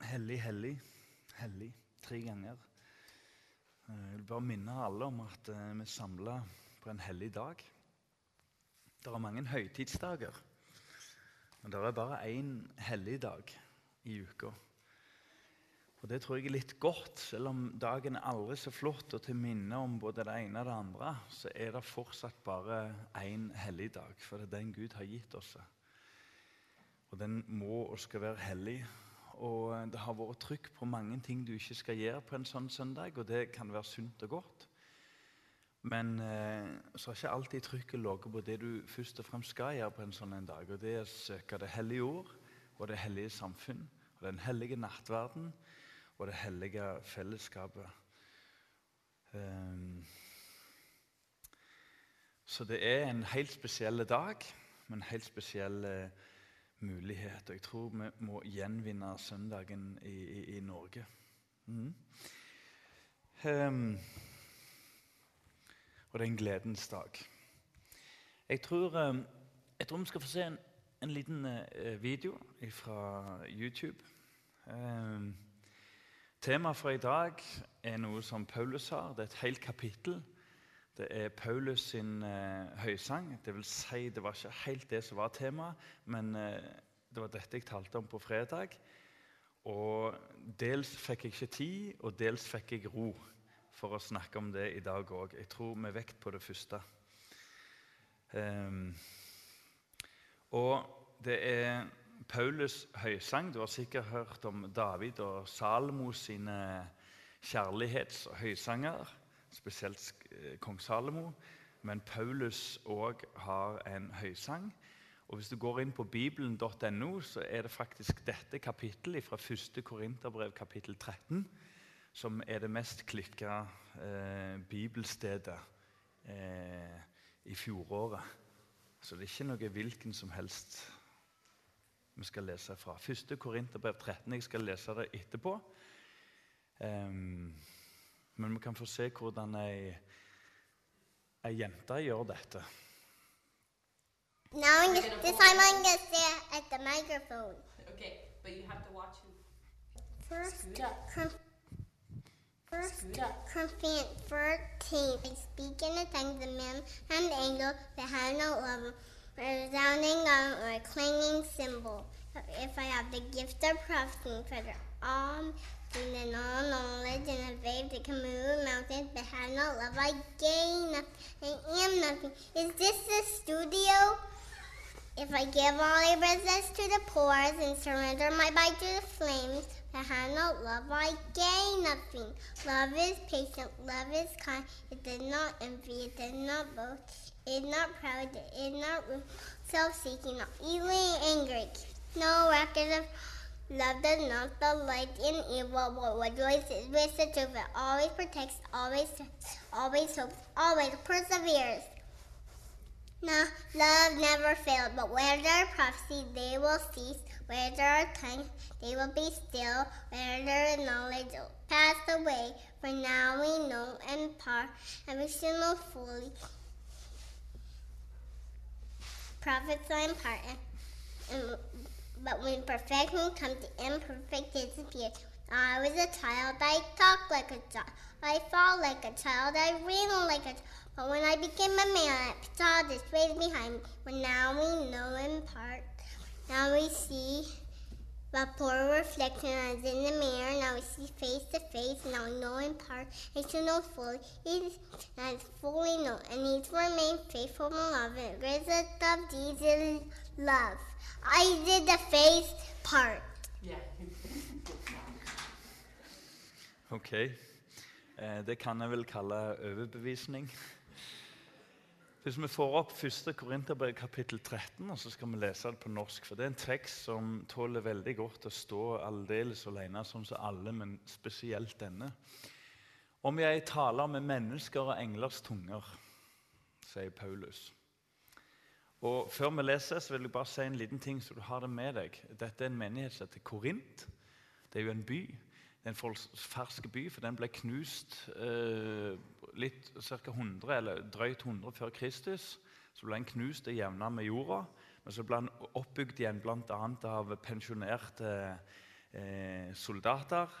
hellig, hellig, hellig tre ganger. Eh, Jeg vil bare minne alle om at eh, vi er på en hellig dag. Det er mange høytidsdager, men det er bare én helligdag i uka. Og Det tror jeg er litt godt. Selv om dagen er aldri så flott og til minne om både det ene og det andre, så er det fortsatt bare én helligdag, for det er den Gud har gitt oss. Og den må og skal være hellig. Og det har vært trykk på mange ting du ikke skal gjøre på en sånn søndag, og det kan være sunt og godt. Men eh, så har ikke alltid trykket ligget på det du først og fremst skal gjøre på en sånn en dag. Og det er å søke det hellige ord og det hellige samfunn og den hellige nattverden og det hellige fellesskapet. Ehm, så det er en helt spesiell dag med en helt spesiell eh, mulighet. Og jeg tror vi må gjenvinne søndagen i, i, i Norge. Mm. Um, og det er en gledens dag. Jeg tror, um, jeg tror vi skal få se en, en liten uh, video fra YouTube. Um, Temaet for i dag er noe som Paulus har. Det er et helt kapittel. Det er Paulus sin eh, høysang. Det vil si, det var ikke helt det som var temaet, men eh, det var dette jeg talte om på fredag. Og dels fikk jeg ikke tid, og dels fikk jeg ro for å snakke om det i dag òg. Jeg tror med vekt på det første. Um, og det er Paulus' høysang. Du har sikkert hørt om David og Salmo sine kjærlighets- og høysanger. Spesielt eh, kong Salomo. Men Paulus òg har en høysang. Og Hvis du går inn på bibelen.no, så er det faktisk dette kapittelet fra 1. Korinterbrev kapittel 13 som er det mest klikka eh, bibelstedet eh, i fjoråret. Så det er ikke noe hvilken som helst vi skal lese fra. 1. Korinterbrev 13. Jeg skal lese det etterpå. Um, men vi kan få se hvordan ei, ei jente gjør dette. Now I'm gonna, this time I'm gonna stay at the microphone. Okay, but you have to watch him. First, Scoot First Scoot. Corinthians 13. I speak in the tongues of men and angels that have no love, a resounding gong, or a clanging cymbal. If I have the gift of prophecy, for the all and all knowledge, and a faith that can move mountains, but have no love, I gain nothing. I am nothing. Is this the studio? If I give all possess to the poor and surrender my body to the flames, but have no love, I gain nothing. Love is patient, love is kind, it does not envy, it does not boast, it is not proud, it is not self-seeking, not easily angry, no record of love does not delight in evil, but rejoices with the truth, it always protects, always, always hopes, always perseveres. No, love never failed, but where there are prophecy, they will cease. Where there are tongues, they will be still. Where there is knowledge, will pass away. For now we know and we shall know fully. Prophets are part, and, and- but when perfection comes, the imperfect disappears. I was a child, I talked like a child, I fought like a child, I ran like a child. But when I became a man, I saw this face behind me. But now we know in part. Now we see the poor reflection as in the mirror. Now we see face to face. Now we know in part. And shall know fully. He's as fully know. And he's remained faithful and loving. Grace of Jesus love. I did the face part. Yeah. Ok. Eh, det kan jeg vel kalle overbevisning. Hvis vi får opp 1. Korinterbrev kapittel 13, og så skal vi lese det på norsk. For det er en tekst som tåler veldig godt å stå aldeles alene, sånn som alle, men spesielt denne. Om jeg taler med mennesker og englers tunger, sier Paulus. Og Før vi leser, så vil jeg bare si en liten ting, så du har det med deg. Dette er en menighet som heter Korint. Det er jo en by. Det er en fersk by, for den ble knust eh, litt ca. 100, eller drøyt 100 før Kristus. Så ble den knust og jevna med jorda. Men så ble den oppbygd igjen bl.a. av pensjonerte eh, soldater.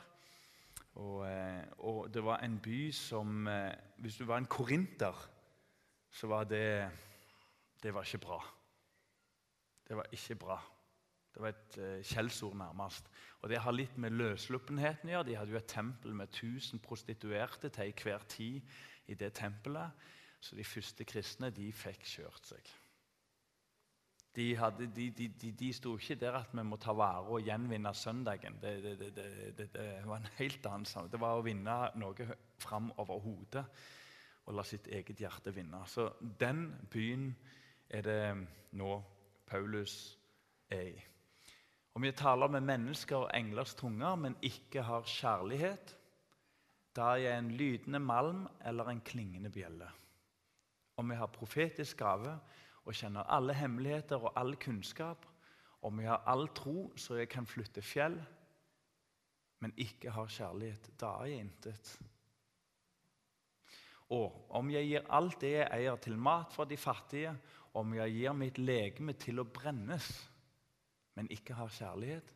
Og, eh, og det var en by som eh, Hvis du var en korinter, så var det Det var ikke bra. Det var ikke bra. Det var et eh, skjellsord, nærmest. Og Det har litt med løssluppenheten å gjøre. De hadde jo et tempel med 1000 prostituerte til enhver tid i det tempelet. Så de første kristne de fikk kjørt seg. De, hadde, de, de, de, de sto ikke der at vi må ta vare og gjenvinne søndagen. Det, det, det, det var en helt annen sak. Det var å vinne noe fram over hodet og la sitt eget hjerte vinne. Så den byen er det nå Paulus er i. Om vi taler med mennesker og englers tunger, men ikke har kjærlighet, da er jeg en lydende malm eller en klingende bjelle. Om vi har profetisk gave og kjenner alle hemmeligheter og all kunnskap, om vi har all tro så jeg kan flytte fjell, men ikke har kjærlighet, da er jeg intet. Og om jeg gir alt det jeg eier til mat for de fattige, om jeg gir mitt legeme til å brennes, men ikke har kjærlighet,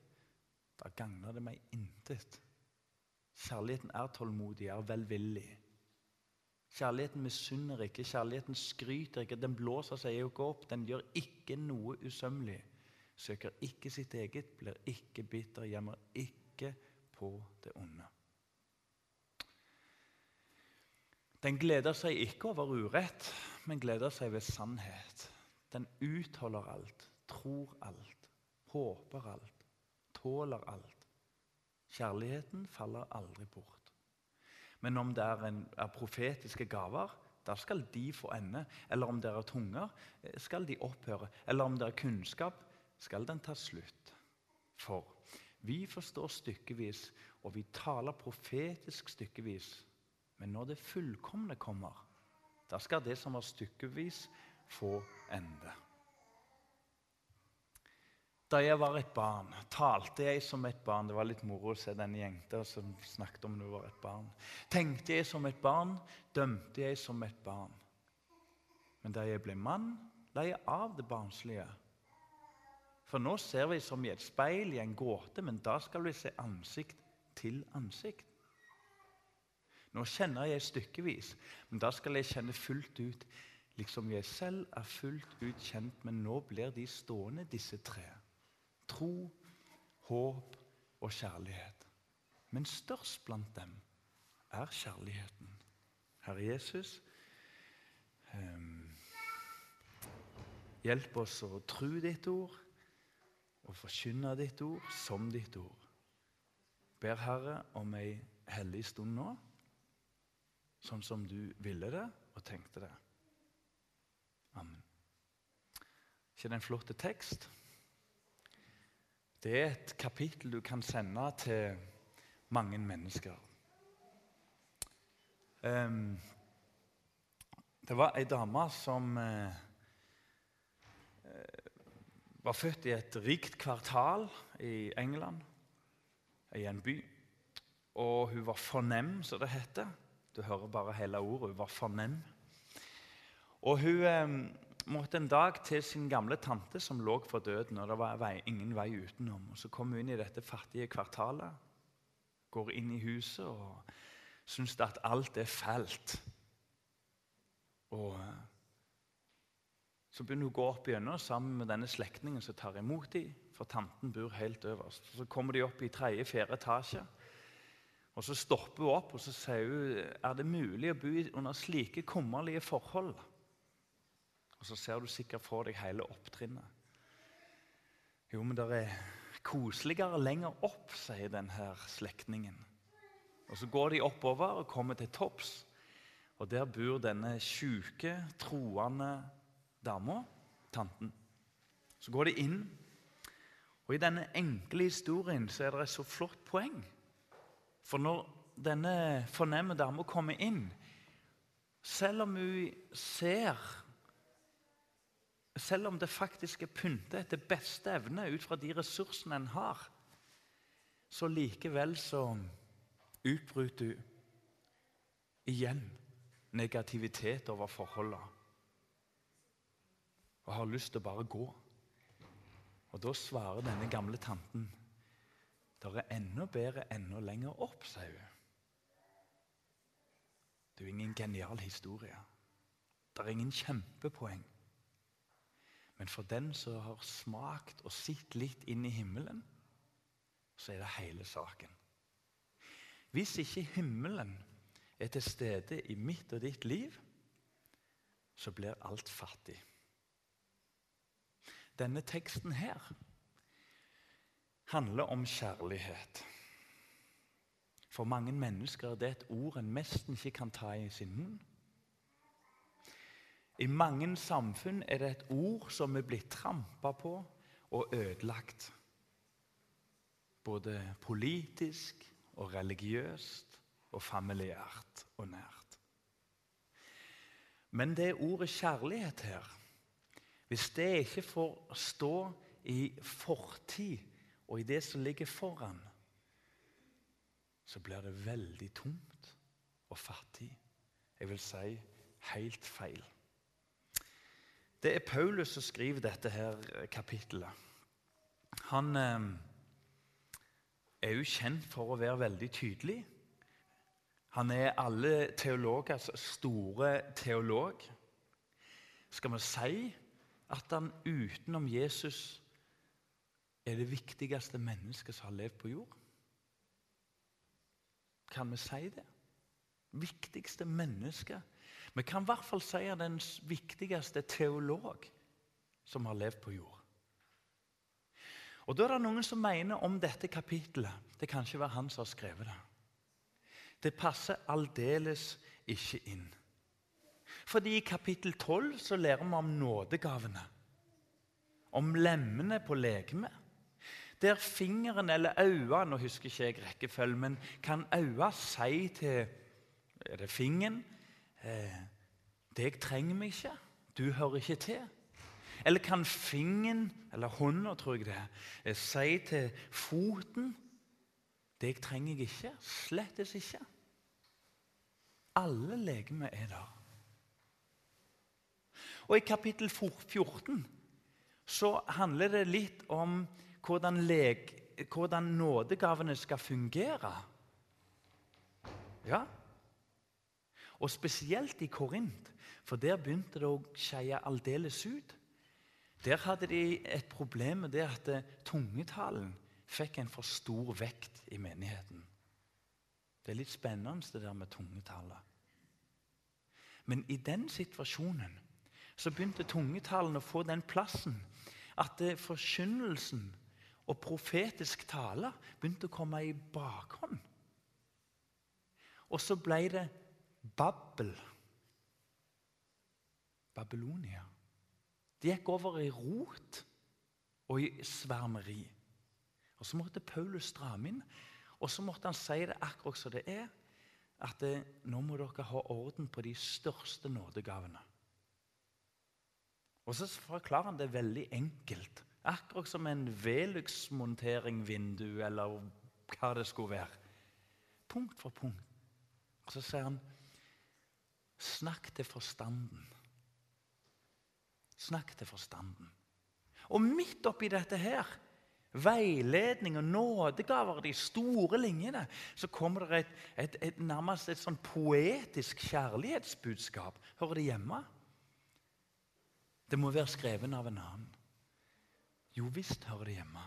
da gagner det meg intet. Kjærligheten er tålmodig, er velvillig. Kjærligheten misunner ikke, kjærligheten skryter ikke, den blåser seg ikke opp. Den gjør ikke noe usømmelig. Søker ikke sitt eget, blir ikke bitter, gjemmer ikke på det onde. Den gleder seg ikke over urett, men gleder seg ved sannhet. Den utholder alt, tror alt, håper alt, tåler alt. Kjærligheten faller aldri bort. Men om det er, en, er profetiske gaver, da skal de få ende. Eller om det er tunger, skal de opphøre. Eller om det er kunnskap, skal den ta slutt. For vi forstår stykkevis, og vi taler profetisk stykkevis. Men når det fullkomne kommer, da skal det som var stykkevis, få ende. Da jeg var et barn, talte jeg som et barn. Det var litt moro å se denne jenta som snakket om hun var et barn. Tenkte jeg som et barn, dømte jeg som et barn. Men da jeg ble mann, la jeg av det barnslige. For nå ser vi som i et speil i en gåte, men da skal vi se ansikt til ansikt. Nå kjenner jeg stykkevis, men da skal jeg kjenne fullt ut, liksom jeg selv er fullt ut kjent, men nå blir de stående, disse tre. Tro, håp og kjærlighet. Men størst blant dem er kjærligheten. Herre Jesus, um, hjelp oss å tro ditt ord og forkynne ditt ord som ditt ord. Ber Herre om ei hellig stund nå sånn som du ville det og tenkte det. Amen. ikke det en flott tekst? Det er et kapittel du kan sende til mange mennesker. Um, det var ei dame som uh, var født i et rikt kvartal i England, i en by. Og hun var fornem, som det heter. Du hører bare hele ordet. Hun var fornem. Og hun eh, måtte en dag til sin gamle tante som lå for døden. og Det var vei, ingen vei utenom. Og Så kom hun inn i dette fattige kvartalet, går inn i huset og syns at alt er fælt. Og eh, Så begynner hun å gå opp gjennom sammen med denne slektningen som tar imot dem, for tanten bor helt øverst. Så kommer de opp i tredje-fjerde etasje. Og Så stopper hun opp og så sier hun, er det mulig å bo under slike kummerlige forhold. Og Så ser du sikkert for deg hele opptrinnet. Jo, men det er koseligere lenger opp, sier denne slektningen. Og Så går de oppover og kommer til topps. Og Der bor denne sjuke, troende dama, tanten. Så går de inn, og i denne enkle historien så er det et så flott poeng. For når denne fornemme dama kommer inn, selv om hun ser Selv om det faktisk er pyntet etter beste evne ut fra de ressursene en har, så likevel så utbryter hun igjen negativitet over forholdene. Og har lyst til å bare gå. Og Da svarer denne gamle tanten Det er enda bedre enda lenger opp, sier hun. Det er jo ingen genial historie. Det er ingen kjempepoeng. Men for den som har smakt og sett litt inn i himmelen, så er det hele saken. Hvis ikke himmelen er til stede i mitt og ditt liv, så blir alt fattig. Denne teksten her handler om kjærlighet. For mange mennesker er det et ord en nesten ikke kan ta i sin munn. I mange samfunn er det et ord som er blitt trampa på og ødelagt. Både politisk og religiøst og familiært og nært. Men det ordet kjærlighet her, hvis det ikke får stå i fortid og i det som ligger foran, så blir det veldig tomt og fattig. Jeg vil si helt feil. Det er Paulus som skriver dette her kapittelet. Han eh, er jo kjent for å være veldig tydelig. Han er alle teologers store teolog. Skal vi si at han utenom Jesus er det viktigste mennesket som har levd på jord? Kan vi si det? Viktigste menneske. Vi kan i hvert fall si at den viktigste teolog som har levd på jord. Og Da er det noen som mener om dette kapitlet Det kan ikke være han som har skrevet det. Det passer aldeles ikke inn. Fordi i kapittel 12 så lærer vi om nådegavene. Om lemmene på legemet. Der fingeren eller øynene Nå husker ikke jeg rekkefølgen, men kan øynene si til Er det fingeren? Eh, 'Deg trenger vi ikke. Du hører ikke til.' Eller kan fingeren, eller hånda, tror jeg det er, eh, si til foten 'Deg trenger jeg ikke. Slettes ikke.' Alle legemer er der. Og I kapittel 14 så handler det litt om hvordan, leg, hvordan nådegavene skal fungere. Ja. Og spesielt i Korint, for der begynte det å skeie aldeles ut. Der hadde de et problem med det at tungetalen fikk en for stor vekt i menigheten. Det er litt spennende, det der med tungetallet. Men i den situasjonen så begynte tungetalen å få den plassen at forkynnelsen og profetisk tale begynte å komme i bakhånd. Og så ble det Babbel. Babylonia. Det gikk over i rot og i svermeri. Og Så måtte Paulus stramme inn, og så måtte han si det akkurat som det er. At det, nå må dere ha orden på de største nådegavene. Og så forklarer han det veldig enkelt. Akkurat som en Velux-montering-vindu, eller hva det skulle være. Punkt for punkt. Og så sier han Snakk til forstanden. Snakk til forstanden. Og midt oppi dette her, veiledning og nådegaver, de store linjene, så kommer det et, et, et, nærmest et sånn poetisk kjærlighetsbudskap. Hører det hjemme? Det må være skrevet av en annen. Jo visst hører det hjemme.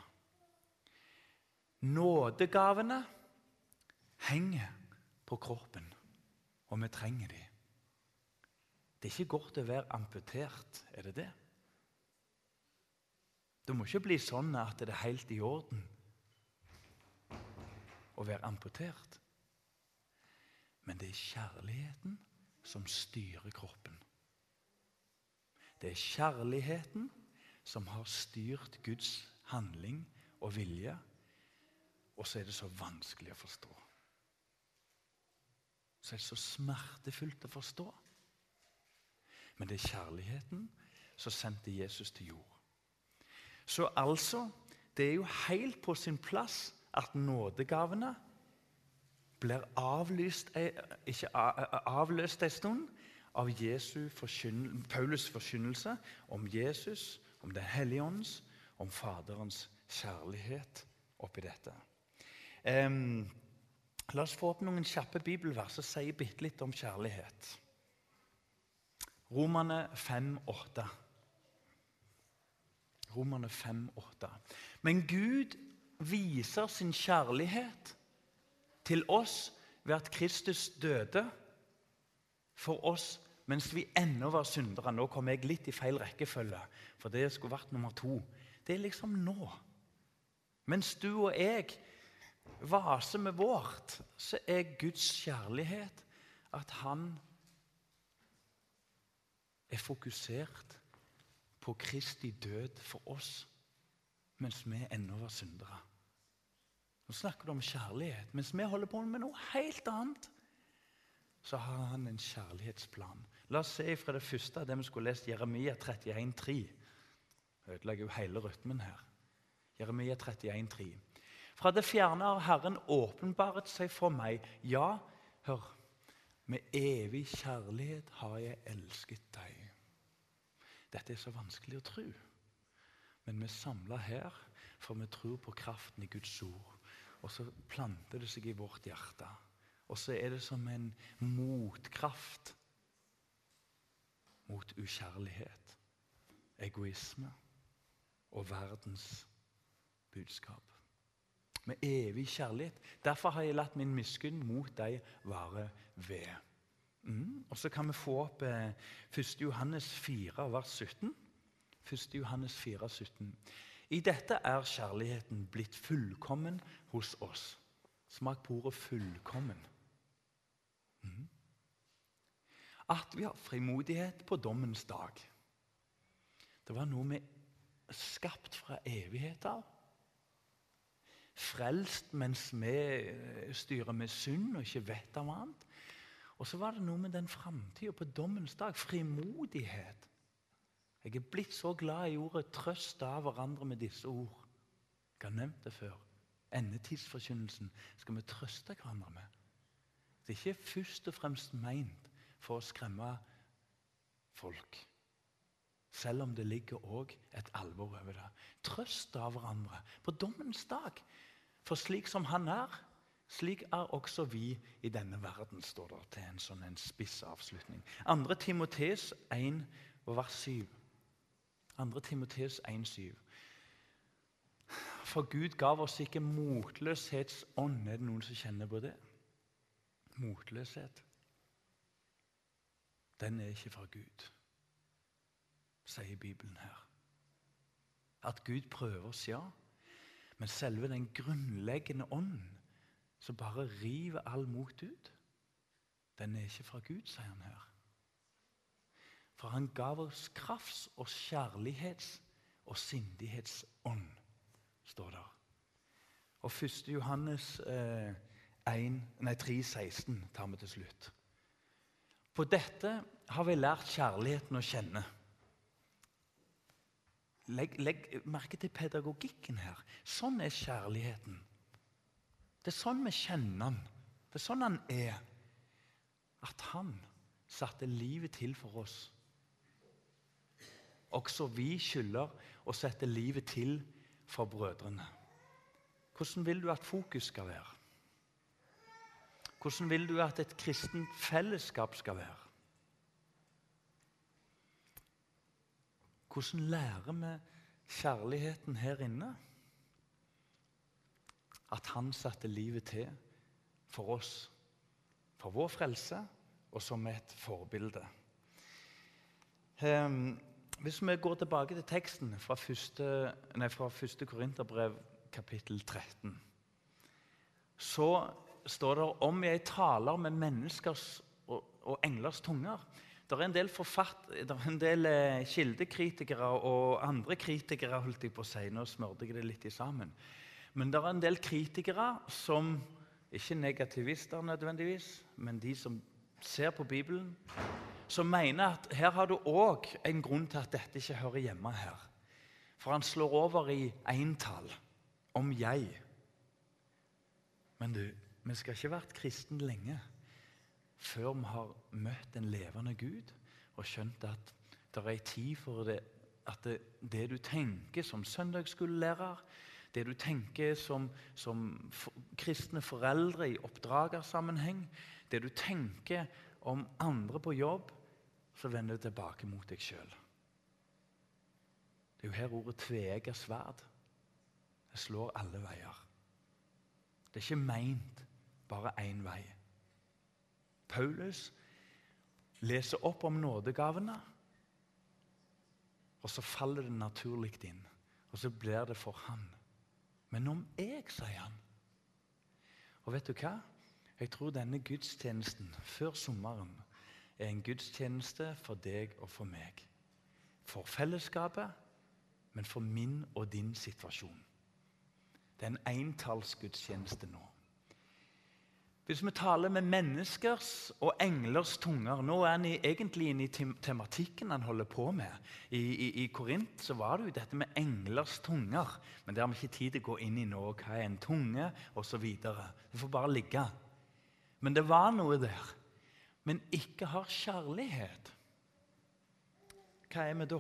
Nådegavene henger på kroppen, og vi trenger dem. Det er ikke godt å være amputert, er det det? Det må ikke bli sånn at det er helt i orden å være amputert. Men det er kjærligheten som styrer kroppen. Det er kjærligheten som har styrt Guds handling og vilje, og så er det så vanskelig å forstå. Så er det så smertefullt å forstå. Men det er kjærligheten som sendte Jesus til jord. Så altså Det er jo helt på sin plass at nådegavene blir avlyst, ikke avløst en stund av Jesu forkynn, Paulus forkynnelse om Jesus om Den hellige ånds, om Faderens kjærlighet oppi dette. Um, la oss få opp noen kjappe bibelvers som sier bitte litt om kjærlighet. Romane 5,8. Romane 5,8. Men Gud viser sin kjærlighet til oss ved at Kristus døde for oss mens vi ennå var syndere. Nå kom jeg litt i feil rekkefølge, for det skulle vært nummer to. Det er liksom nå. Mens du og jeg vaser med vårt, så er Guds kjærlighet at han er fokusert på Kristi død for oss mens vi ennå var syndere. Nå snakker du om kjærlighet. Mens vi holder på med noe helt annet, så har han en kjærlighetsplan. La oss se fra det første det vi skulle lest, Jeremia 31, 31,3. Ødelegger jo hele rytmen her. Jeremia 31, 31,3. Fra det fjerne har Herren åpenbaret seg for meg. Ja, hør, med evig kjærlighet har jeg elsket deg. Dette er så vanskelig å tro. Men vi samler her, for vi tror på kraften i Guds ord. Og så planter det seg i vårt hjerte. Og så er det som en motkraft mot ukjærlighet, egoisme og verdens budskap. Med evig kjærlighet. Derfor har jeg latt min miskunn mot deg vare ved. Mm. Og så kan vi få opp eh, 1. Johannes 4, vers 17. 1. Johannes 4, 17. I dette er kjærligheten blitt fullkommen hos oss. Smak på ordet 'fullkommen'. At vi har frimodighet på dommens dag. Det var noe vi er skapt fra evighet av. Frelst mens vi eh, styrer med synd og ikke vet av annet. Og så var det noe med den framtida på dommens dag. Frimodighet. Jeg er blitt så glad i ordet 'trøst av hverandre med disse ord'. Jeg har nevnt det før. Endetidsforkynnelsen skal vi trøste hverandre med. Det er ikke først og fremst meint for å skremme folk. Selv om det ligger òg et alvor over det. Trøst av hverandre på dommens dag. For slik som han er, slik er også vi i denne verden, står det til en sånn en spiss avslutning. 2. Timoteus 1, vers 7. 2. Timoteus 1,7. For Gud gav oss ikke motløshetsånd. Er det noen som kjenner på det? Motløshet. Den er ikke fra Gud, sier Bibelen her. At Gud prøver oss, ja. Men selve den grunnleggende ånden som bare river all mot ut, den er ikke fra Gud, sier han her. For han gav oss krafts- og kjærlighets- og sindighetsånd, står der. Og 1. Johannes eh, 1, nei, 3, 16 tar vi til slutt. På dette har vi lært kjærligheten å kjenne. Legg, legg merke til pedagogikken her. Sånn er kjærligheten. Det er sånn vi kjenner han. Det er sånn han er. At han satte livet til for oss. Også vi skylder å sette livet til for brødrene. Hvordan vil du at fokus skal være? Hvordan vil du at et kristent fellesskap skal være? Hvordan lærer vi kjærligheten her inne? At han satte livet til for oss, for vår frelse og som et forbilde. Um, hvis vi går tilbake til teksten fra første, nei, fra første Korinterbrev, kapittel 13, så står det om jeg taler med menneskers og, og englers tunger. Det er en del, forfatt, er en del eh, kildekritikere og andre kritikere holdt jeg på å si, Nå smørte jeg det litt i sammen. Men det er en del kritikere som ikke negativister nødvendigvis, men de som ser på Bibelen, som mener at her har du òg en grunn til at dette ikke hører hjemme her. For han slår over i entall, om jeg. Men du, vi skal ikke ha vært kristen lenge før vi har møtt en levende Gud og skjønt at det er en tid for det, at det, det du tenker som søndagsskolelærer, det du tenker som, som kristne foreldre i oppdragersammenheng, det du tenker om andre på jobb, så vender det tilbake mot deg sjøl. Det er jo her ordet tveegget sverd. Det slår alle veier. Det er ikke meint bare én vei. Paulus leser opp om nådegavene, og så faller det naturlig inn. Og så blir det for han. Men om jeg, sier han. Og vet du hva? Jeg tror denne gudstjenesten før sommeren er en gudstjeneste for deg og for meg. For fellesskapet, men for min og din situasjon. Det er en entallsgudstjeneste nå. Hvis vi taler med menneskers og englers tunger Nå er han egentlig inne i tematikken han holder på med. I, i, i Korint så var det jo dette med englers tunger. Men det har vi ikke tid til å gå inn i nå. Hva er en tunge? Osv. Det får bare ligge. Men det var noe der. Men ikke har kjærlighet. Hva er vi da?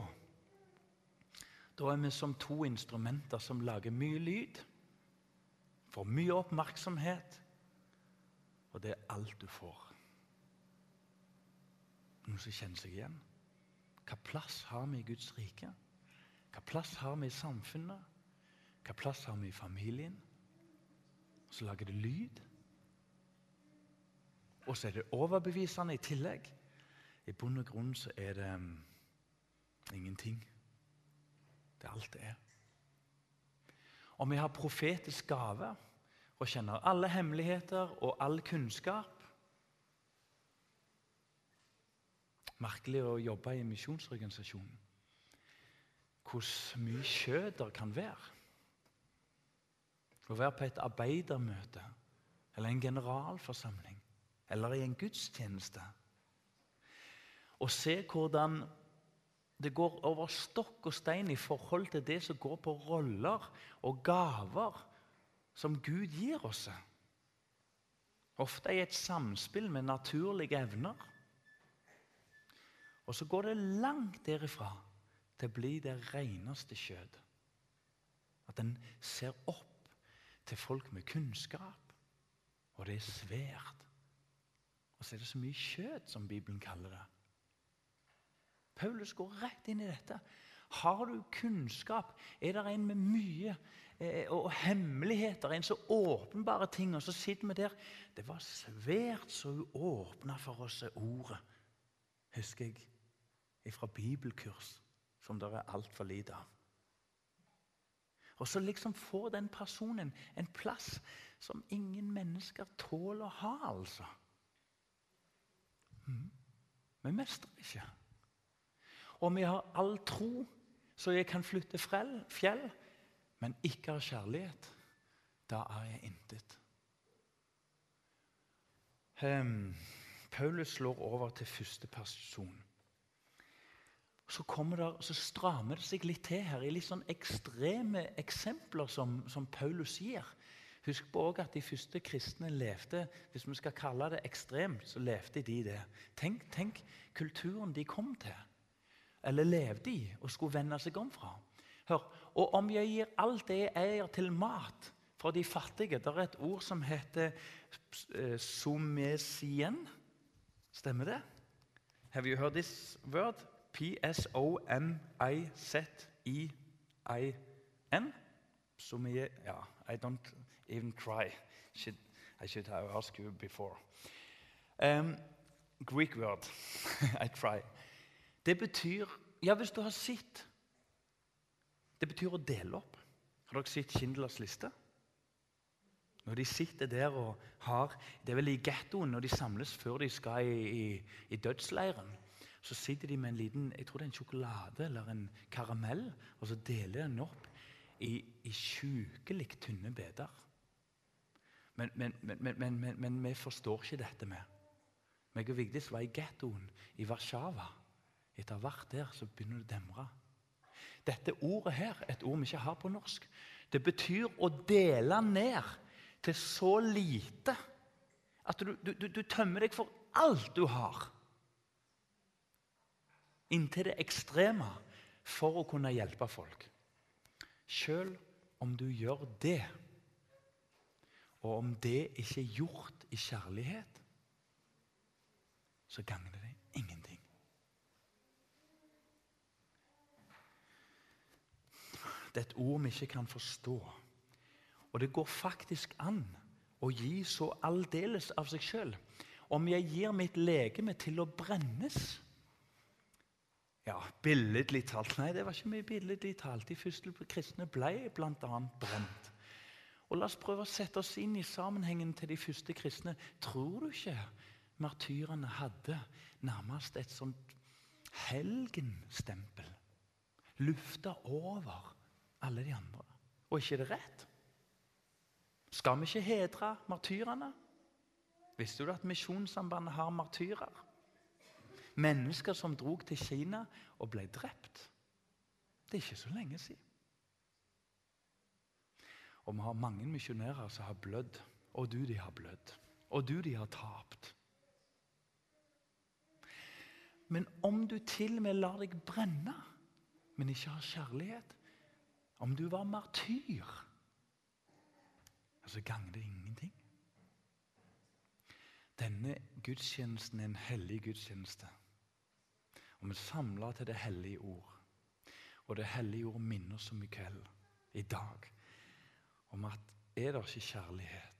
Da er vi som to instrumenter som lager mye lyd, får mye oppmerksomhet og det er alt du får. Noen som kjenner seg igjen? Hva plass har vi i Guds rike? Hva plass har vi i samfunnet? Hva plass har vi i familien? Så lager det lyd. Og så er det overbevisende i tillegg. I bunn og grunn så er det um, ingenting. Det er alt det er. Og vi har profetisk gave og kjenner alle hemmeligheter og all kunnskap. Merkelig å jobbe i misjonsorganisasjonen. misjonsorganisasjon. Hvor mye kjøtt kan være. Å være på et arbeidermøte eller en generalforsamling eller i en gudstjeneste. Og se hvordan det går over stokk og stein i forhold til det som går på roller og gaver som Gud gir oss. Ofte i et samspill med naturlige evner. Og så går det langt derifra til å bli det reneste kjød. At en ser opp til folk med kunnskap, og det er svært. Og så er det så mye kjød, som Bibelen kaller det. Paulus går rett inn i dette. Har du kunnskap? Er det en med mye og hemmeligheter, en så åpenbare ting. Og så sitter vi der. Det var svært så uåpna for oss ordet, husker jeg, fra bibelkurs, som det er altfor lite av. Og så liksom får den personen en plass som ingen mennesker tåler å ha, altså. Mm. Vi mestrer ikke. Og vi har all tro, så jeg kan flytte fjell men ikke har kjærlighet, da er jeg intet. Um, Paulus slår over til første person. Så, der, så, strammer det seg litt til her i litt sånn ekstreme eksempler som, som Paulus gir. Husk på også at de første kristne levde hvis vi skal kalle det ekstremt, så levde de det. Tenk, tenk kulturen de kom til, eller levde i og skulle vende seg om fra. Hør, og om jeg gir alt det jeg eier, til mat for de fattige Det er et ord som heter eh, somesien. Stemmer det? Have you heard this word? P-s-o-m-i-z-i-i-n? Somie... Ja, I don't even try. Should, I should have asked you before. Um, Greek word. I try. Det betyr Ja, hvis du har sett det betyr å dele opp. Har dere sett Schindlers liste? Når de sitter der og har Det er vel i gettoen når de samles før de skal i, i, i dødsleiren. Så sitter de med en liten jeg tror det er en sjokolade eller en karamell, og så deler de den opp i, i sjukelig tynne biter. Men, men, men, men, vi forstår ikke dette med. Meg og Vigdis var i gettoen i Warszawa. Etter hvert der så begynner det å demre. Dette ordet her, et ord vi ikke har på norsk, det betyr å dele ned til så lite at du, du, du tømmer deg for alt du har. Inntil det ekstreme for å kunne hjelpe folk. Sjøl om du gjør det, og om det ikke er gjort i kjærlighet, så gagner det ingenting. Det er et ord vi ikke kan forstå. Og det går faktisk an å gi så aldeles av seg sjøl. Om jeg gir mitt legeme til å brennes Ja, billedlig talt Nei, det var ikke mye billedlig talt. De første kristne ble bl.a. brent. Og La oss prøve å sette oss inn i sammenhengen til de første kristne. Tror du ikke martyrene hadde nærmest et sånt helgenstempel? Lufta over alle de andre. Og ikke er det rett? Skal vi ikke hedre martyrene? Visste du at Misjonssambandet har martyrer? Mennesker som drog til Kina og ble drept. Det er ikke så lenge siden. Og vi har mange misjonærer som har blødd. Og du, de har blødd. Og du, de har tapt. Men om du til og med lar deg brenne, men ikke har kjærlighet Om du var martyr, så gagner det ingenting. Denne gudstjenesten er en hellig gudstjeneste. Og vi samler til det hellige ord. Og det hellige ord minner oss om i kveld, i dag, om at er det ikke kjærlighet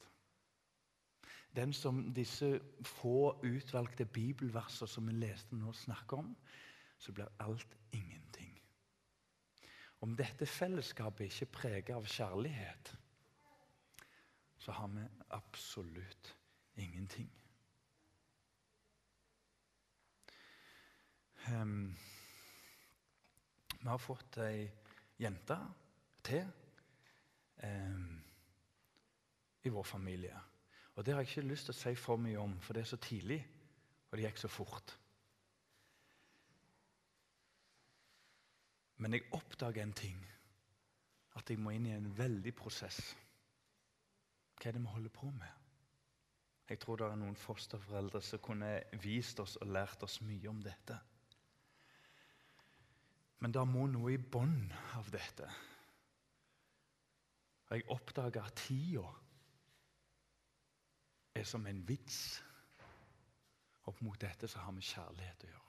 Den som disse få utvalgte bibelverser som vi leste nå, snakker om, så blir alt ingenting. Om dette fellesskapet ikke er preget av kjærlighet, så har vi absolutt ingenting. Um, vi har fått ei jente til um, i vår familie. Og Det har jeg ikke lyst til å si for mye om, for det er så tidlig, og det gikk så fort. Men jeg oppdager en ting. At jeg må inn i en veldig prosess. Hva er det vi holder på med? Jeg tror det er noen fosterforeldre som kunne vist oss og lært oss mye om dette. Men det må noe i bånn av dette. Og jeg oppdager at tida er som en vits. Opp mot dette så har vi kjærlighet å gjøre.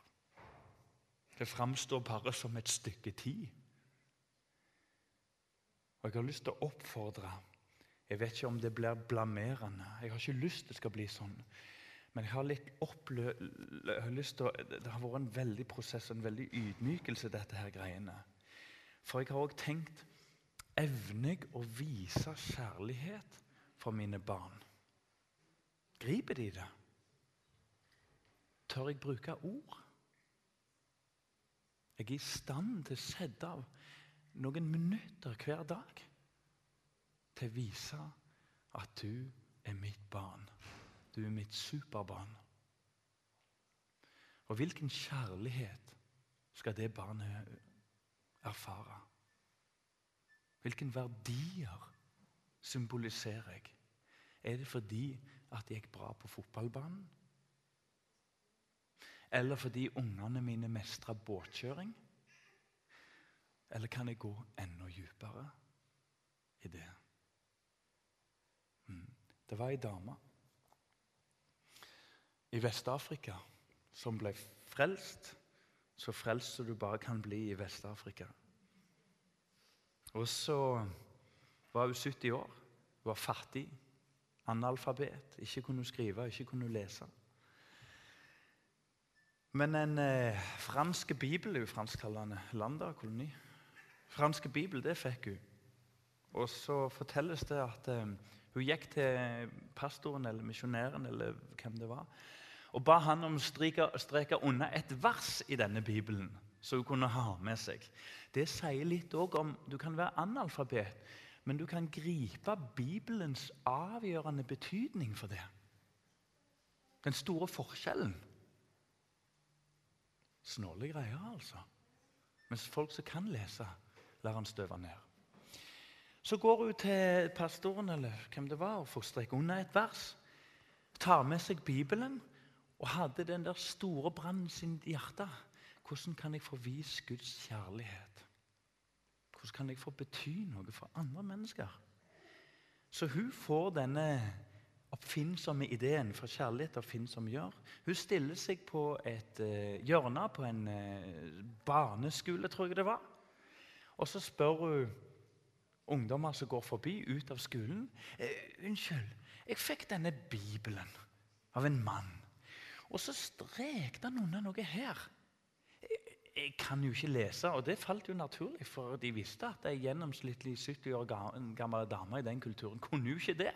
Det framstår bare som et stykke tid. Og Jeg har lyst til å oppfordre Jeg vet ikke om det blir blamerende. Jeg har ikke lyst til det skal bli sånn. Men jeg har litt opplø jeg har lyst til å, det har vært en veldig prosess en veldig ydmykelse, dette her greiene. For jeg har òg tenkt Evner jeg å vise kjærlighet for mine barn? Griper de det? Tør jeg bruke ord? Jeg er i stand til å sette av noen minutter hver dag til å vise at du er mitt barn. Du er mitt superbarn. Og hvilken kjærlighet skal det barnet erfare? Hvilke verdier symboliserer jeg? Er det fordi at jeg er bra på fotballbanen? Eller fordi ungene mine mestrer båtkjøring? Eller kan jeg gå enda dypere i det? Mm. Det var ei dame i Vest-Afrika som ble frelst. Så frelst som du bare kan bli i Vest-Afrika. Og så var hun 70 år, var fattig, analfabet, ikke kunne skrive, ikke kunne lese. Men en eh, fransk bibel Hun fransktalende land, og koloni. Franske bibel, det fikk hun. Og så fortelles det at eh, hun gikk til pastoren eller misjonæren eller hvem det var, og ba han om å streke unna et vers i denne bibelen som hun kunne ha med seg. Det sier litt òg om Du kan være analfabet, men du kan gripe Bibelens avgjørende betydning for det. Den store forskjellen. Snåle greier, altså. Mens folk som kan lese, lar han støve ned. Så går hun til pastoren eller hvem det var, og får streke under et vers. Tar med seg Bibelen og hadde den der store brannen sin i hjertet. Hvordan kan jeg få vist Guds kjærlighet? Hvordan kan jeg få bety noe for andre mennesker? Så hun får denne oppfinnsomme ideen fra Kjærlighet oppfinnsomme gjør. Hun stiller seg på et uh, hjørne på en uh, barneskole, tror jeg det var. Og så spør hun ungdommer som går forbi, ut av skolen. Uh, 'Unnskyld, jeg fikk denne Bibelen av en mann.' Og så strekte han unna noe her. Jeg kan jo ikke lese, og det falt jo naturlig, for de visste at ei gjennomsnittlig 70 år gammel dame i den kulturen kunne jo ikke det.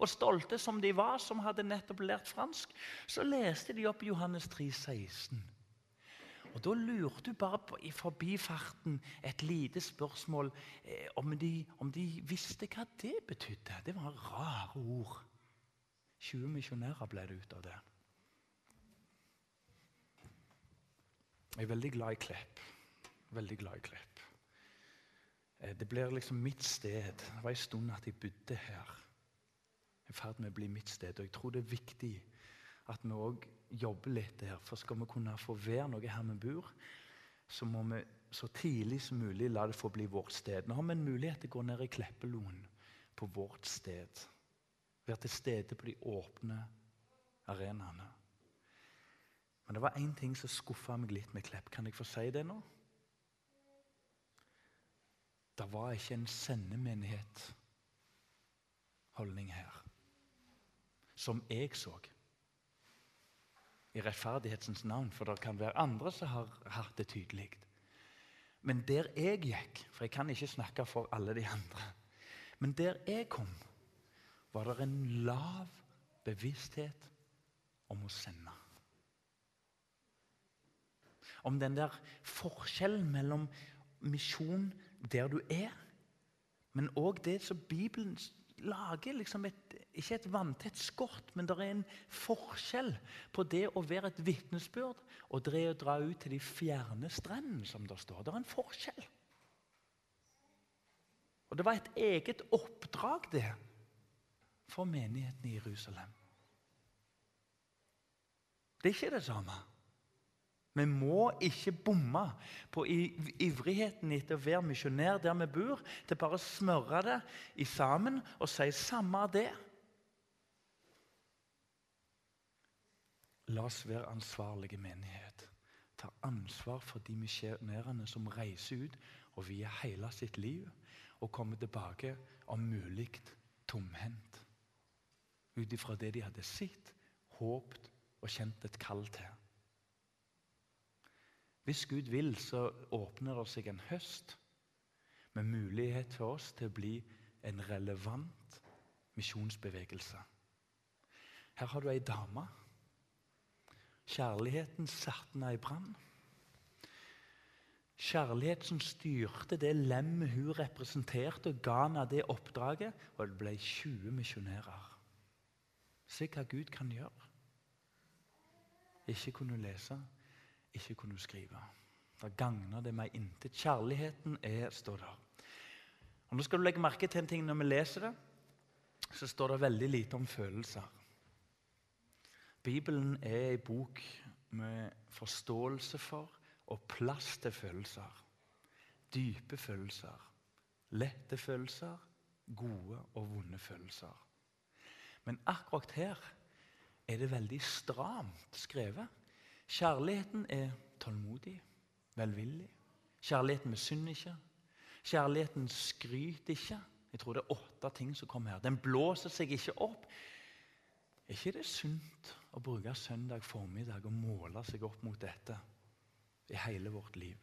Og stolte som de var, som hadde nettopp lært fransk, så leste de opp Johannes 3, 16. Og Da lurte du bare på, i forbifarten et lite spørsmål eh, om, de, om, de, visste hva det betydde. Det var rare ord. 20 misjonærer ble det ut av det. Jeg er veldig glad i Klepp. Veldig glad i Klepp. Eh, det blir liksom mitt sted. Det var en stund at jeg bodde her. I ferd med å bli mitt sted. Og jeg tror det er viktig at vi òg jobber litt der. For skal vi kunne få være noe her vi bor, så må vi så tidlig som mulig la det få bli vårt sted. Nå har vi en mulighet til å gå ned i Kleppeloen på vårt sted. Være til stede på de åpne arenaene. Men det var én ting som skuffa meg litt med Klepp. Kan jeg få si det nå? Det var ikke en sendemenighet-holdning her som jeg så. I rettferdighetens navn, for det kan være andre som har hatt det tydelig. Men der jeg gikk, for jeg kan ikke snakke for alle de andre Men der jeg kom, var det en lav bevissthet om å sende om den der forskjellen mellom misjon der du er, men òg det som Bibelen lager. liksom et, Ikke et vanntett skott, men det er en forskjell på det å være et vitnesbyrd og det å dra ut til de fjerne strendene, som det står. Det er en forskjell. Og Det var et eget oppdrag, det, for menigheten i Jerusalem. Det er ikke det samme. Vi må ikke bomme på ivrigheten etter å være misjonær der vi bor, til bare å smøre det i sammen og si 'samme det'. La oss være ansvarlige menighet. Ta ansvar for de misjonærene som reiser ut og vier hele sitt liv og kommer tilbake om mulig tomhendt. Ut ifra det de hadde sett, håpt og kjent et kall til. Hvis Gud vil, så åpner det seg en høst med mulighet for oss til å bli en relevant misjonsbevegelse. Her har du ei dame. Kjærligheten satte henne i brann. Kjærlighet som styrte det lemmet hun representerte, og ga henne det oppdraget, og det ble 20 misjonærer. Se hva Gud kan gjøre. Ikke kunne lese, ikke kunne skrive. Da gagner det meg intet. Kjærligheten er, står der. Og Nå skal du legge merke til en ting når vi leser det. Så står det veldig lite om følelser. Bibelen er en bok med forståelse for og plass til følelser. Dype følelser, lette følelser, gode og vonde følelser. Men akkurat her er det veldig stramt skrevet. Kjærligheten er tålmodig, velvillig. Kjærligheten misunner ikke. Kjærligheten skryter ikke. Jeg tror det er åtte ting som kommer her. Den blåser seg ikke opp. Er ikke det sunt å bruke søndag formiddag og måle seg opp mot dette i hele vårt liv?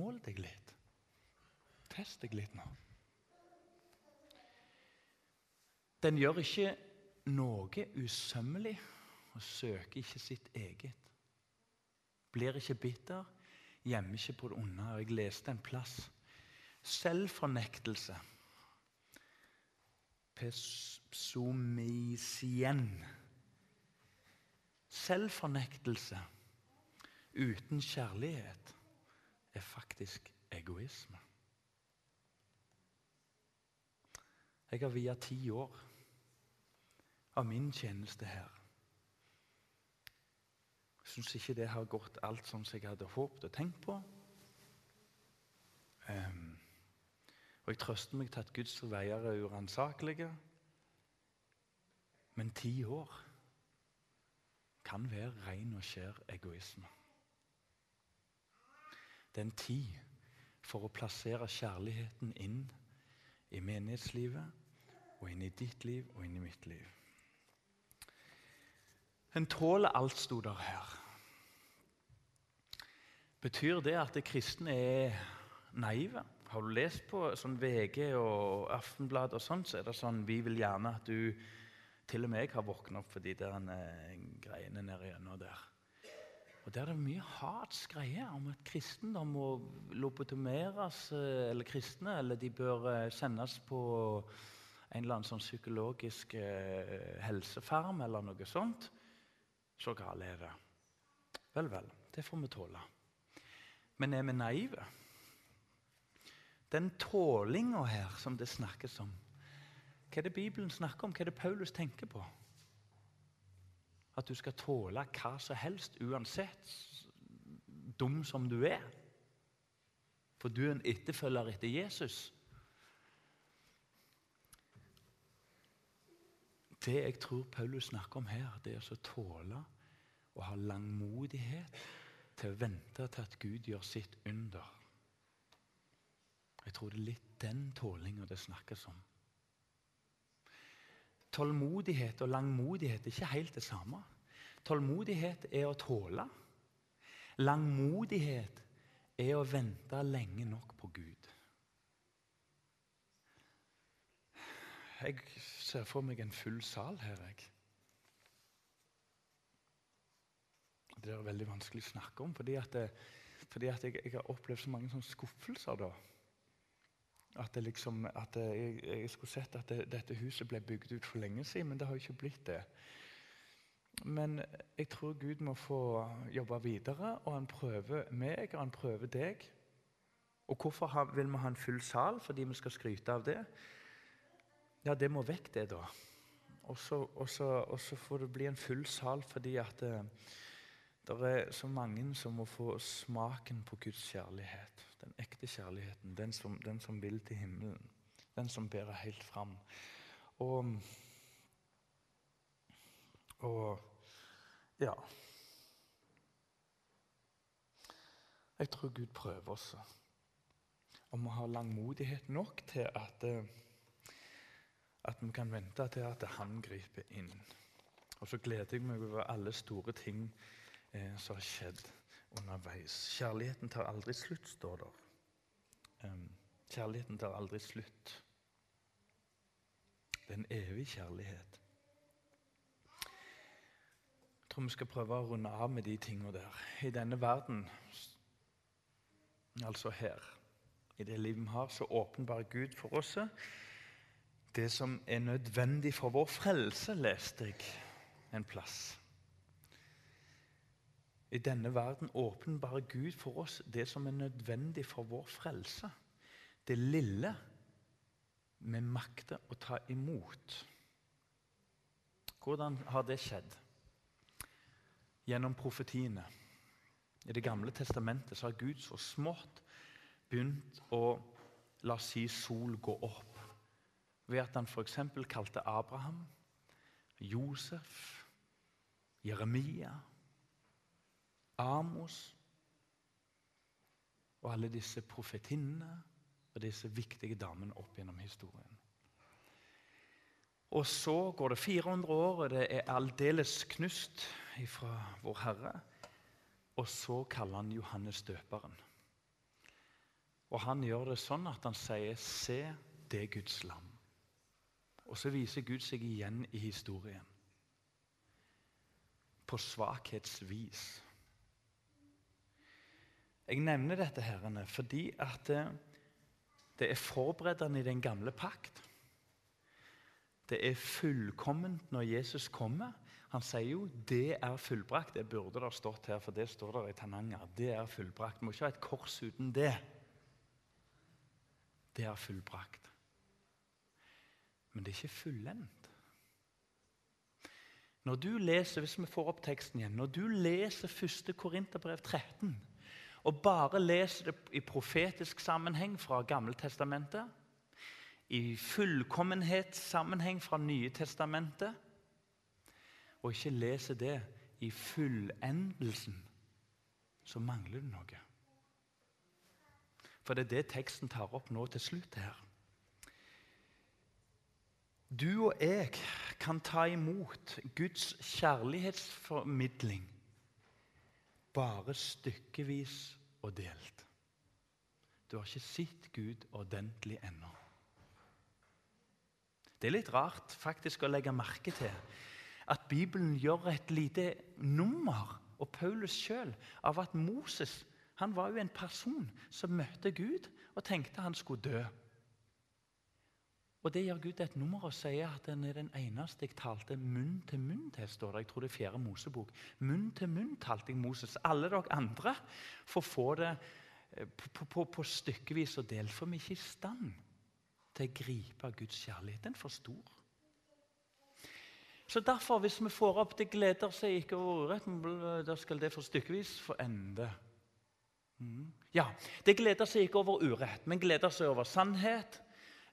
Mål deg litt. Test deg litt nå. Den gjør ikke noe usømmelig og søker ikke sitt eget. Blir ikke bitter, gjemmer ikke på det onde. Jeg leste en plass. Selvfornektelse. Pesomisien. Selvfornektelse uten kjærlighet er faktisk egoisme. Jeg har via ti år av min tjeneste her syns ikke det har gått alt som jeg hadde håpet og tenkt på. Um, og jeg trøster meg til at Guds veier er uransakelige. Men ti år kan være ren og skjær egoisme. Det er en tid for å plassere kjærligheten inn i menighetslivet, og inn i ditt liv og inn i mitt liv. En tåler alt, sto der her. Betyr det at de kristne er naive? Har du lest på sånn VG og Aftenblad og sånt, så er det sånn Vi vil gjerne at du Til og med jeg har våknet opp for de der eh, greiene nede gjennom der. Og Der er det mye hats greier om at kristendom må lobotomeres, eh, eller kristne, eller de bør eh, sendes på en eller annen sånn psykologisk helsefarm eller noe sånt. Så galt er det. Vel, vel. Det får vi tåle. Men er vi naive? Den tålinga her som det snakkes om, hva er det Bibelen snakker om? Hva er det Paulus tenker på? At du skal tåle hva som helst, uansett dum som du er. For du er en etterfølger etter Jesus. Det jeg tror Paulus snakker om her, det er å tåle og ha langmodighet til å vente til at Gud gjør sitt under. Jeg tror det er litt den tålinga det snakkes om. Tålmodighet og langmodighet er ikke helt det samme. Tålmodighet er å tåle. Langmodighet er å vente lenge nok på Gud. Jeg ser for meg en full sal her. jeg. Det er veldig vanskelig å snakke om, fordi, at det, fordi at jeg, jeg, har opplevd så mange skuffelser. da. At, liksom, at det, jeg, jeg, skulle sett at det, dette huset ble bygd ut for lenge siden, men det har jo ikke blitt det. Men jeg tror Gud må få jobbe videre, og han prøver meg, og han prøver deg. Og hvorfor vil vi ha en full sal? Fordi vi skal skryte av det? Ja, det må vekk, det, da. Og så får det bli en full sal fordi at det, det er så mange som må få smaken på Guds kjærlighet. Den ekte kjærligheten, den som, den som vil til himmelen. Den som bærer helt fram. Og, og ja Jeg tror Gud prøver oss om vi ha langmodighet nok til at at vi kan vente til at han griper inn. Og så gleder jeg meg over alle store ting eh, som har skjedd underveis. Kjærligheten tar aldri slutt, står der. Um, kjærligheten tar aldri slutt. Det er en evig kjærlighet. Jeg tror vi skal prøve å runde av med de tingene der. I denne verden, altså her, i det livet vi har, så åpenbarer Gud for oss det som er nødvendig for vår frelse, leste jeg en plass. I denne verden åpenbarer Gud for oss det som er nødvendig for vår frelse. Det lille vi makter å ta imot. Hvordan har det skjedd? Gjennom profetiene. I Det gamle testamentet så har Gud så smått begynt å la si sol gå opp ved at han f.eks. kalte Abraham, Josef, Jeremia, Amos og alle disse profetinnene og disse viktige damene opp gjennom historien. Og så går det 400 år, og det er aldeles knust fra Vår Herre. Og så kaller han Johannes døperen. Og han gjør det sånn at han sier, 'Se, det er Guds lam'. Og så viser Gud seg igjen i historien. På svakhetsvis. Jeg nevner dette herrene, fordi at det, det er forberedende i den gamle pakt. Det er fullkomment når Jesus kommer. Han sier jo 'det er fullbrakt'. Det burde det stått her, for det står der i Tananger. Det er fullbrakt. Må ikke ha et kors uten det. Det er fullbrakt. Men det er ikke fullendt. Når du leser hvis vi får opp teksten igjen, når du leser 1. Korinterbrev 13, og bare leser det i profetisk sammenheng fra Gammeltestamentet, i fullkommenhetssammenheng fra Nye testamentet, og ikke leser det i fullendelsen, så mangler du noe. For det er det teksten tar opp nå til slutt her. Du og jeg kan ta imot Guds kjærlighetsformidling bare stykkevis og delt. Du har ikke sett Gud ordentlig ennå. Det er litt rart faktisk å legge merke til at Bibelen gjør et lite nummer, og Paulus sjøl, av at Moses han var jo en person som møtte Gud og tenkte han skulle dø. Og Det gjør Gud et nummer og sier at han er den eneste jeg talte munn til munn til. står det. Jeg tror det er fjerde Mosebok. Munn til munn talte jeg Moses. Alle dere andre får få det eh, på, på, på stykkevis og delt, for vi er ikke i stand til å gripe Guds kjærlighet. Den er for stor. Så derfor, hvis vi får opp 'det gleder seg ikke over urett', da skal det for stykkevis få ende. Mm. Ja, det gleder seg ikke over urett, men gleder seg over sannhet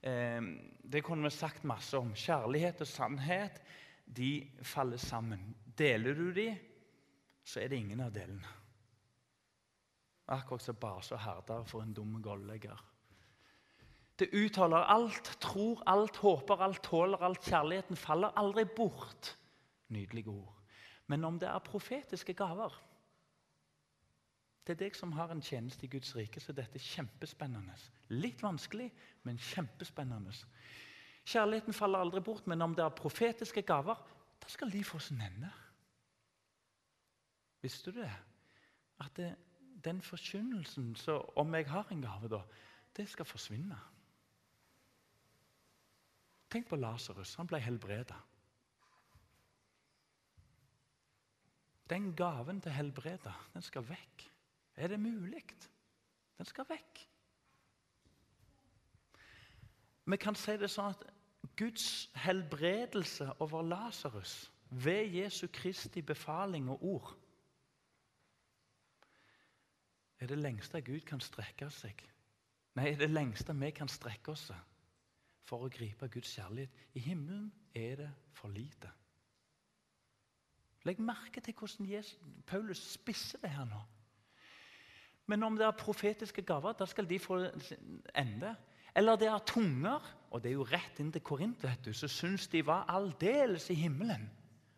det kunne vi sagt masse om. Kjærlighet og sannhet de faller sammen. Deler du de, så er det ingen av delene. Akkurat som base og herder for en dum gollegger. Det uttaler alt, tror alt, håper alt, tåler alt. Kjærligheten faller aldri bort. Nydelige ord. Men om det er profetiske gaver det er deg som har en tjeneste i Guds rike, så dette er kjempespennende. Litt vanskelig, men kjempespennende. Kjærligheten faller aldri bort, men om det er profetiske gaver, da skal de få sin ende. Visste du det? At det, den forkynnelsen, så om jeg har en gave, da, det skal forsvinne. Tenk på Lasarus. Han ble helbreda. Den gaven til helbreda, den skal vekk. Er det mulig? Den skal vekk. Vi kan si det sånn at Guds helbredelse over Lasarus ved Jesu Kristi befaling og ord er det lengste Gud kan strekke seg. Nei, er det lengste vi kan strekke oss for å gripe Guds kjærlighet. I himmelen er det for lite. Legg merke til hvordan Jesus, Paulus spisser det her nå. Men om det er profetiske gaver, da skal de få ende. Eller det er tunger, og det er jo rett inn til Korint, vet du, så syns de var aldeles i himmelen.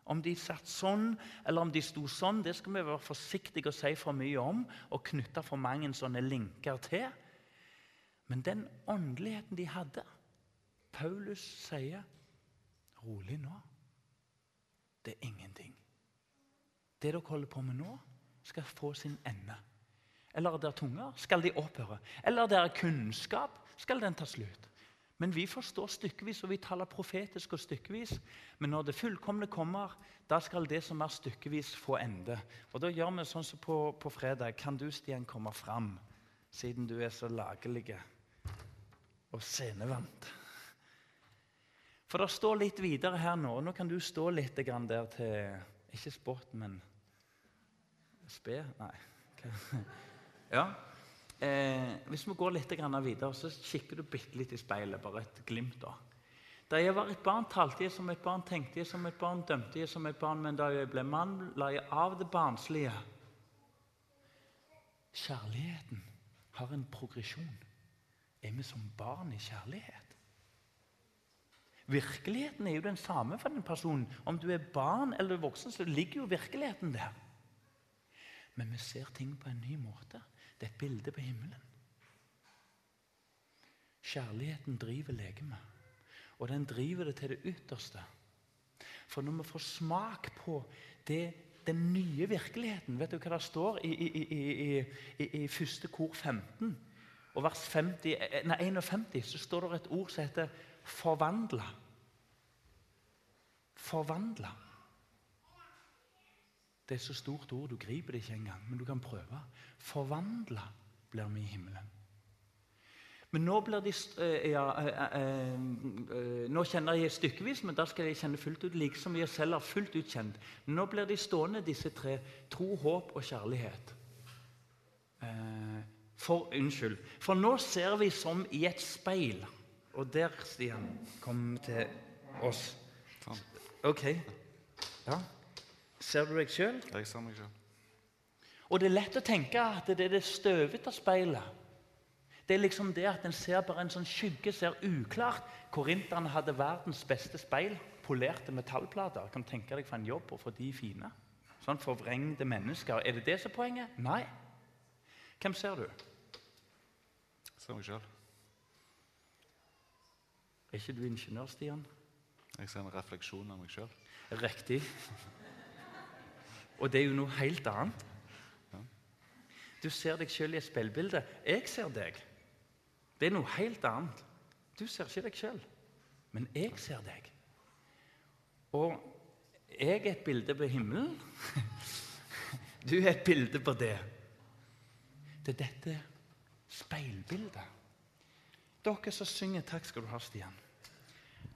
Om de satt sånn, eller om de sto sånn, det skal vi være forsiktige å si for mye om. Og knytte for mange sånne linker til. Men den åndeligheten de hadde Paulus sier rolig nå. Det er ingenting. Det dere holder på med nå, skal få sin ende. Eller det er tunger, skal de opphøre. Eller det er kunnskap, skal den ta slutt. Men vi forstår stykkevis, og vi taler profetisk og stykkevis. Men når det fullkomne kommer, da skal det som er stykkevis, få ende. Og Da gjør vi sånn som på, på fredag. Kan du, Stian, komme fram, siden du er så lagelig og scenevant? For det står litt videre her nå. Nå kan du stå litt der til Ikke spott, men spe? Nei. Ja. Eh, hvis vi går litt videre, så kikker du bitte litt i speilet. Bare et glimt. da. Da jeg var et barn, talte jeg som et barn, tenkte jeg som et barn, dømte jeg som et barn, men da jeg ble mann, la jeg av det barnslige. Kjærligheten har en progresjon. Er vi som barn i kjærlighet? Virkeligheten er jo den samme for den personen. Om du er barn eller voksen, så ligger jo virkeligheten der. Men vi ser ting på en ny måte. Det er et bilde på himmelen. Kjærligheten driver legemet, og den driver det til det ytterste. For når vi får smak på det, den nye virkeligheten Vet du hva det står i, i, i, i første kor 15? Og vers 50, nei, 51 så står det et ord som heter 'forvandla'. Forvandla. Det er så stort ord, du griper det ikke engang, men du kan prøve. Forvandla blir vi i himmelen. Men nå blir de eh, ja, eh, eh, Nå kjenner jeg stykkevis, men da skal jeg kjenne fullt ut, liksom jeg selv har fullt ut kjent. Nå blir de stående, disse tre. Tro, håp og kjærlighet. For unnskyld. For nå ser vi som i et speil. Og der, Stian, kom til oss. OK. Ja. Ser du deg sjøl? Jeg ser meg sjøl. Og det er lett å tenke at det er det støvete speilet. Det er liksom det at en ser bare en sånn skygge, ser uklart. Korinterne hadde verdens beste speil, polerte metallplater. Kan tenke deg for en jobb å få de fine? Sånn forvrengte mennesker. Er det det som er poenget? Nei. Hvem ser du? Jeg ser meg sjøl. Er ikke du ingeniør, Stian? Jeg ser en refleksjon av meg sjøl. Riktig. Og det er jo noe helt annet. Du ser deg sjøl i et speilbilde. Jeg ser deg. Det er noe helt annet. Du ser ikke deg sjøl, men jeg ser deg. Og jeg er et bilde på himmelen. Du er et bilde på det. Det er dette speilbildet. Dere som synger Takk skal du ha, Stian.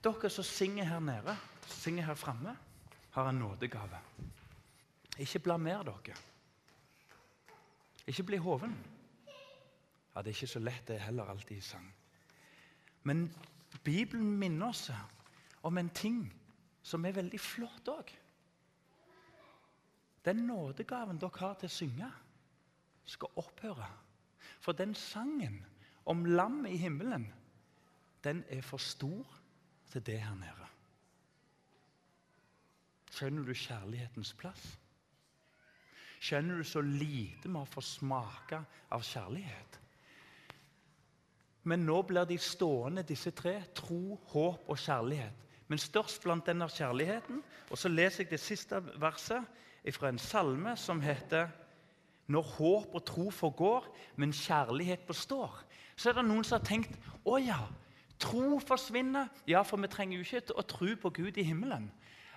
Dere som synger her nede, synger her framme, har en nådegave. Ikke blamer dere. Ikke bli hoven. Ja, Det er ikke så lett, det er heller alltid i sang. Men Bibelen minner oss om en ting som er veldig flott òg. Den nådegaven dere har til å synge, skal opphøre. For den sangen om lam i himmelen, den er for stor til det her nede. Skjønner du kjærlighetens plass? Skjønner du så lite vi har fått smake av kjærlighet? Men nå blir de stående, disse tre. Tro, håp og kjærlighet. Men størst blant denne kjærligheten Og så leser jeg det siste verset fra en salme som heter Når håp og tro forgår, men kjærlighet består. Så er det noen som har tenkt å ja, tro forsvinner. Ja, for vi trenger jo ikke å tro på Gud i himmelen.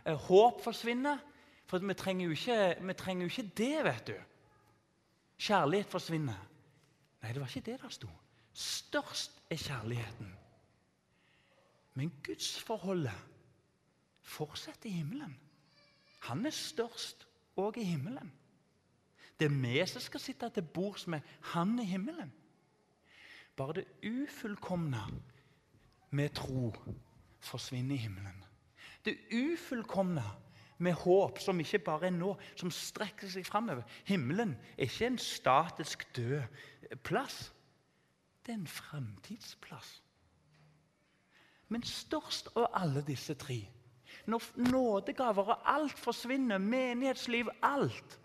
Eh, Håp forsvinner, for vi trenger, jo ikke, trenger jo ikke det, vet du. Kjærlighet forsvinner. Nei, det var ikke det der sto. Størst er kjærligheten. Men gudsforholdet fortsetter i himmelen. Han er størst òg i himmelen. Det er vi som skal sitte til bords med Han i himmelen. Bare det ufullkomne med tro forsvinner i himmelen. Det ufullkomne med håp, som ikke bare er nå, som strekker seg framover. Himmelen er ikke en statisk død plass. Det er en fremtidsplass. Men størst av alle disse tre, når nådegaver og alt forsvinner, menighetsliv, alt,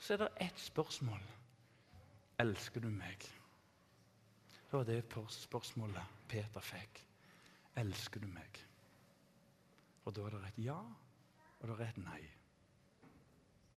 så er det ett spørsmål. Elsker du meg? Det var det spørsmålet Peter fikk. Elsker du meg? Og da er det et ja, og det er et nei.